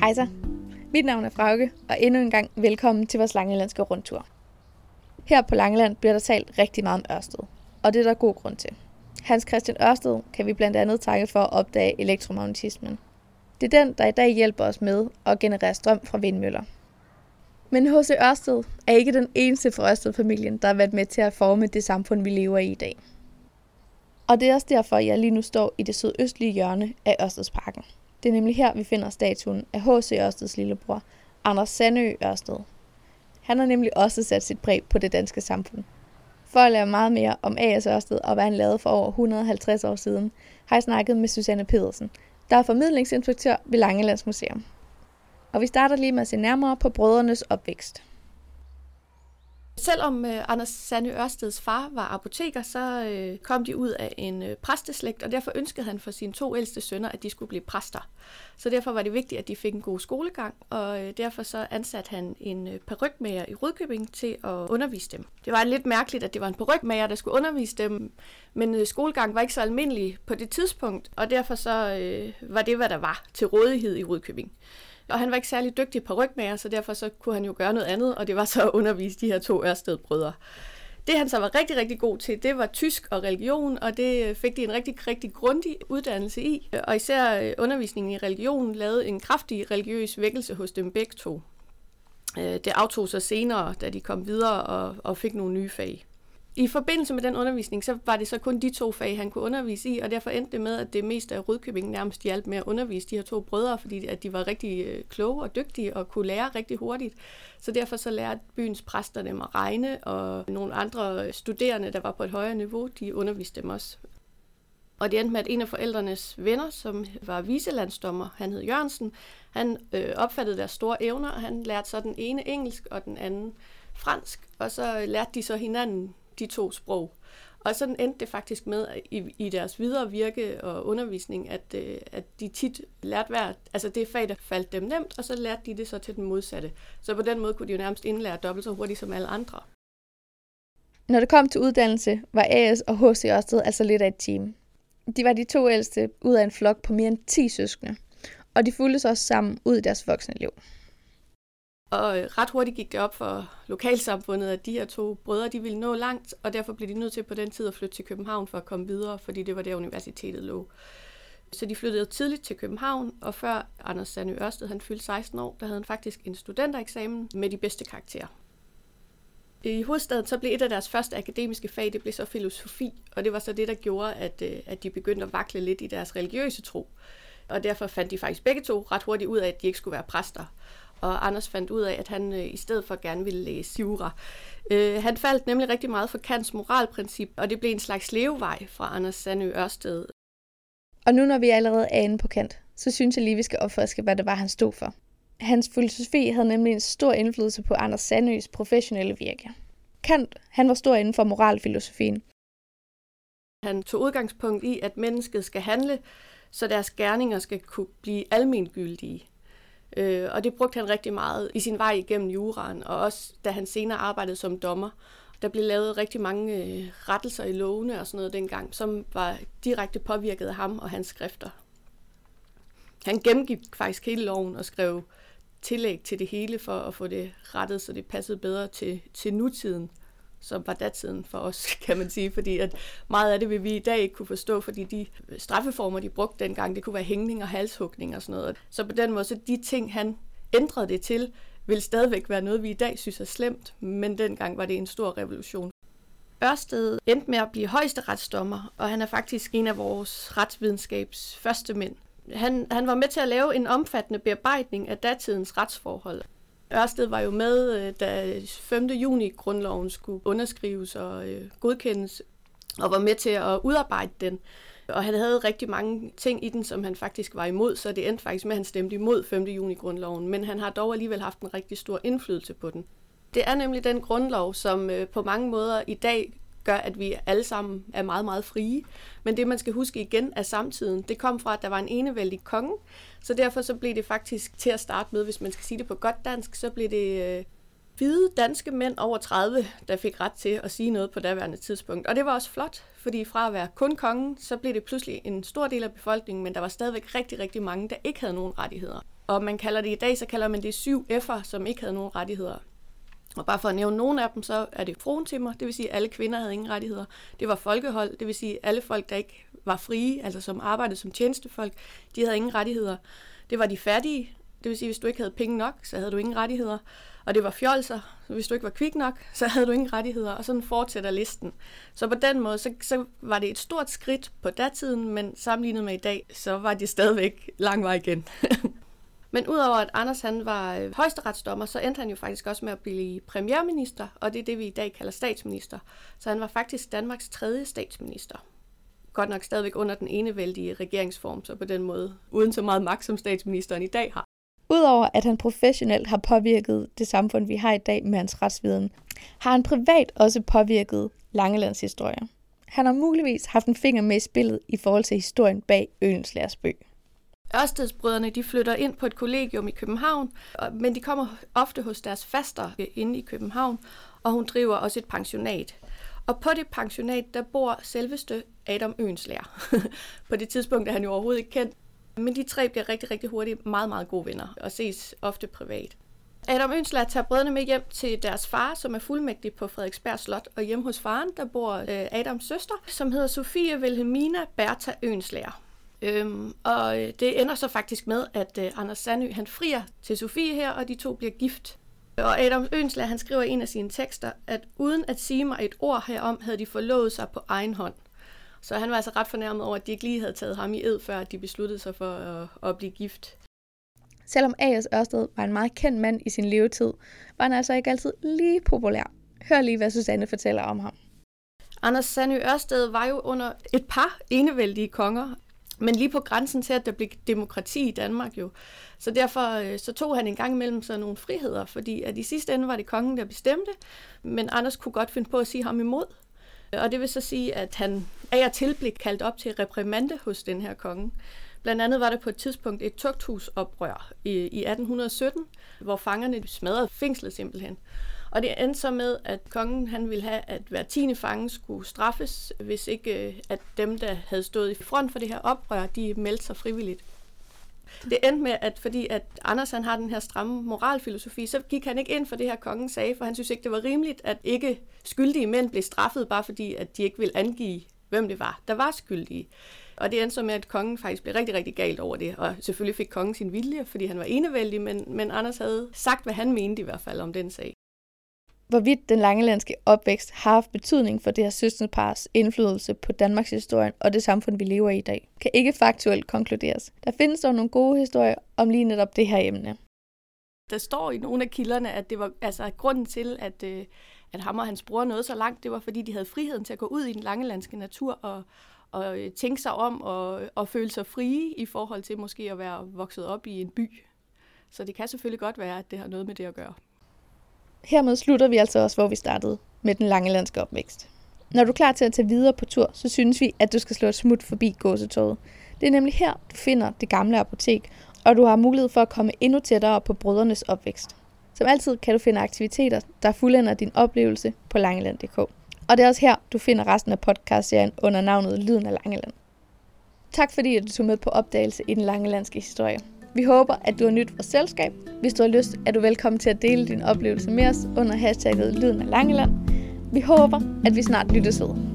Hej så. Mit navn er Frauke, og endnu en gang velkommen til vores Langelandske rundtur. Her på Langeland bliver der talt rigtig meget om Ørsted, og det er der god grund til. Hans Christian Ørsted kan vi blandt andet takke for at opdage elektromagnetismen. Det er den, der i dag hjælper os med at generere strøm fra vindmøller. Men H.C. Ørsted er ikke den eneste fra Ørsted-familien, der har været med til at forme det samfund, vi lever i i dag. Og det er også derfor, jeg lige nu står i det sydøstlige hjørne af Ørstedsparken. Det er nemlig her, vi finder statuen af H.C. Ørsteds lillebror, Anders Sandø Ørsted. Han har nemlig også sat sit præg på det danske samfund. For at lære meget mere om A.S. Ørsted og hvad han lavede for over 150 år siden, har jeg snakket med Susanne Pedersen, der er formidlingsinspektør ved Langelands Museum. Og vi starter lige med at se nærmere på brødrenes opvækst. Selvom øh, Anders Sande Ørsteds far var apoteker, så øh, kom de ud af en øh, præsteslægt, og derfor ønskede han for sine to ældste sønner, at de skulle blive præster. Så derfor var det vigtigt, at de fik en god skolegang, og øh, derfor så ansatte han en øh, perukmager i Rødkøbing til at undervise dem. Det var lidt mærkeligt, at det var en perukmager, der skulle undervise dem, men øh, skolegang var ikke så almindelig på det tidspunkt, og derfor så øh, var det, hvad der var til rådighed i Rødkøbing. Og han var ikke særlig dygtig på rygmager, så derfor så kunne han jo gøre noget andet, og det var så at undervise de her to Ørsted-brødre. Det han så var rigtig, rigtig god til, det var tysk og religion, og det fik de en rigtig, rigtig grundig uddannelse i. Og især øh, undervisningen i religion lavede en kraftig religiøs vækkelse hos dem begge to. Øh, det aftog sig senere, da de kom videre og, og fik nogle nye fag. I forbindelse med den undervisning, så var det så kun de to fag, han kunne undervise i, og derfor endte det med, at det meste af Rødkøbing nærmest hjalp med at undervise de her to brødre, fordi at de var rigtig øh, kloge og dygtige og kunne lære rigtig hurtigt. Så derfor så lærte byens præster dem at regne, og nogle andre studerende, der var på et højere niveau, de underviste dem også. Og det endte med, at en af forældrenes venner, som var viselandsdommer, han hed Jørgensen, han øh, opfattede deres store evner, og han lærte så den ene engelsk og den anden fransk, og så lærte de så hinanden de to sprog. Og sådan endte det faktisk med i, i deres videre virke og undervisning, at, øh, at de tit lærte hver, altså det fag, der faldt dem nemt, og så lærte de det så til den modsatte. Så på den måde kunne de jo nærmest indlære dobbelt så hurtigt som alle andre. Når det kom til uddannelse, var AS og HC Ørsted altså lidt af et team. De var de to ældste ud af en flok på mere end 10 søskende, og de fulgte også sammen ud i deres voksne liv. Og øh, ret hurtigt gik det op for lokalsamfundet, at de her to brødre, de ville nå langt, og derfor blev de nødt til på den tid at flytte til København for at komme videre, fordi det var der universitetet lå. Så de flyttede tidligt til København, og før Anders Sande Ørsted han fyldte 16 år, der havde han faktisk en studentereksamen med de bedste karakterer. I hovedstaden så blev et af deres første akademiske fag, det blev så filosofi, og det var så det, der gjorde, at, øh, at de begyndte at vakle lidt i deres religiøse tro. Og derfor fandt de faktisk begge to ret hurtigt ud af, at de ikke skulle være præster og Anders fandt ud af, at han øh, i stedet for gerne ville læse jura. Øh, han faldt nemlig rigtig meget for Kants moralprincip, og det blev en slags levevej fra Anders Sandø Ørsted. Og nu når vi allerede er inde på Kant, så synes jeg lige, vi skal opfriske, hvad det var, han stod for. Hans filosofi havde nemlig en stor indflydelse på Anders Sandøs professionelle virke. Kant, han var stor inden for moralfilosofien. Han tog udgangspunkt i, at mennesket skal handle, så deres gerninger skal kunne blive almengyldige. Øh, og det brugte han rigtig meget i sin vej igennem juraen, og også da han senere arbejdede som dommer. Der blev lavet rigtig mange øh, rettelser i lovene og sådan noget dengang, som var direkte påvirket af ham og hans skrifter. Han gennemgik faktisk hele loven og skrev tillæg til det hele for at få det rettet, så det passede bedre til, til nutiden som var datiden for os, kan man sige, fordi at meget af det vil vi i dag ikke kunne forstå, fordi de straffeformer, de brugte dengang, det kunne være hængning og halshugning og sådan noget. Så på den måde, så de ting, han ændrede det til, vil stadigvæk være noget, vi i dag synes er slemt, men dengang var det en stor revolution. Ørsted endte med at blive højesteretsdommer, og han er faktisk en af vores retsvidenskabs første mænd. Han, han var med til at lave en omfattende bearbejdning af datidens retsforhold. Ørsted var jo med, øh, da 5. juni grundloven skulle underskrives og øh, godkendes, og var med til at udarbejde den. Og han havde rigtig mange ting i den, som han faktisk var imod, så det endte faktisk med, at han stemte imod 5. juni grundloven, men han har dog alligevel haft en rigtig stor indflydelse på den. Det er nemlig den grundlov, som øh, på mange måder i dag gør, at vi alle sammen er meget, meget frie. Men det, man skal huske igen er samtiden, det kom fra, at der var en enevældig konge, så derfor så blev det faktisk til at starte med, hvis man skal sige det på godt dansk, så blev det øh, hvide danske mænd over 30, der fik ret til at sige noget på daværende tidspunkt. Og det var også flot, fordi fra at være kun kongen, så blev det pludselig en stor del af befolkningen, men der var stadigvæk rigtig, rigtig mange, der ikke havde nogen rettigheder. Og man kalder det i dag, så kalder man det syv F'er, som ikke havde nogen rettigheder. Og bare for at nævne nogle af dem, så er det frontimmer, det vil sige, at alle kvinder havde ingen rettigheder. Det var folkehold, det vil sige, at alle folk, der ikke var frie, altså som arbejdede som tjenestefolk, de havde ingen rettigheder. Det var de fattige, det vil sige, hvis du ikke havde penge nok, så havde du ingen rettigheder. Og det var fjolser, så hvis du ikke var kvik nok, så havde du ingen rettigheder, og sådan fortsætter listen. Så på den måde, så, så var det et stort skridt på datiden, men sammenlignet med i dag, så var det stadigvæk lang vej igen. men udover at Anders han var øh, højesteretsdommer, så endte han jo faktisk også med at blive premierminister, og det er det, vi i dag kalder statsminister. Så han var faktisk Danmarks tredje statsminister godt nok stadigvæk under den enevældige regeringsform, så på den måde uden så meget magt, som statsministeren i dag har. Udover at han professionelt har påvirket det samfund, vi har i dag med hans retsviden, har han privat også påvirket Langelands historie. Han har muligvis haft en finger med i spillet i forhold til historien bag Øens Lærsbøg. Ørstedsbrødrene de flytter ind på et kollegium i København, men de kommer ofte hos deres faster øh, inde i København, og hun driver også et pensionat. Og på det pensionat, der bor selveste Adam Øenslær. på det tidspunkt er han jo overhovedet ikke kendt, men de tre bliver rigtig, rigtig hurtigt meget, meget gode venner og ses ofte privat. Adam Ønsler tager brødrene med hjem til deres far, som er fuldmægtig på Frederiksberg Slot, og hjemme hos faren, der bor øh, Adams søster, som hedder Sofie Wilhelmina Bertha Ønslager. Øhm, og øh, det ender så faktisk med, at øh, Anders Sandø han frier til Sofie her, og de to bliver gift. Og Adam Ønslager han skriver i en af sine tekster, at uden at sige mig et ord herom, havde de forlovet sig på egen hånd. Så han var altså ret fornærmet over, at de ikke lige havde taget ham i ed, før de besluttede sig for at, at blive gift. Selvom A.S. Ørsted var en meget kendt mand i sin levetid, var han altså ikke altid lige populær. Hør lige, hvad Susanne fortæller om ham. Anders Sandø Ørsted var jo under et par enevældige konger, men lige på grænsen til, at der blev demokrati i Danmark jo. Så derfor øh, så tog han en gang imellem sig nogle friheder, fordi at i sidste ende var det kongen, der bestemte, men Anders kunne godt finde på at sige ham imod. Og det vil så sige, at han af og til blev kaldt op til reprimande hos den her konge. Blandt andet var der på et tidspunkt et tugthusoprør i, i 1817, hvor fangerne smadrede fængslet simpelthen. Og det endte så med, at kongen han ville have, at hver tiende fange skulle straffes, hvis ikke øh, at dem, der havde stået i front for det her oprør, de meldte sig frivilligt. Det endte med, at fordi at Anders han har den her stramme moralfilosofi, så gik han ikke ind for det her kongen sagde, for han synes ikke, det var rimeligt, at ikke skyldige mænd blev straffet, bare fordi at de ikke ville angive, hvem det var, der var skyldige. Og det endte så med, at kongen faktisk blev rigtig, rigtig galt over det. Og selvfølgelig fik kongen sin vilje, fordi han var enevældig, men, men Anders havde sagt, hvad han mente i hvert fald om den sag hvorvidt den langelandske opvækst har haft betydning for det her søsterpars indflydelse på Danmarks historie og det samfund, vi lever i i dag, kan ikke faktuelt konkluderes. Der findes dog nogle gode historier om lige netop det her emne. Der står i nogle af kilderne, at det var altså grunden til, at, øh, at ham og hans bror nåede så langt, det var fordi, de havde friheden til at gå ud i den langelandske natur og, og øh, tænke sig om og, og føle sig frie i forhold til måske at være vokset op i en by. Så det kan selvfølgelig godt være, at det har noget med det at gøre. Hermed slutter vi altså også, hvor vi startede med den lange landske opvækst. Når du er klar til at tage videre på tur, så synes vi, at du skal slå et smut forbi gåsetoget. Det er nemlig her, du finder det gamle apotek, og du har mulighed for at komme endnu tættere på brødrenes opvækst. Som altid kan du finde aktiviteter, der fuldender din oplevelse på langeland.dk. Og det er også her, du finder resten af podcastserien under navnet Lyden af Langeland. Tak fordi du tog med på opdagelse i den langelandske historie. Vi håber, at du har nyt vores selskab. Hvis du har lyst, er du velkommen til at dele din oplevelse med os under hashtagget Lyden af Langeland. Vi håber, at vi snart lyttes ved.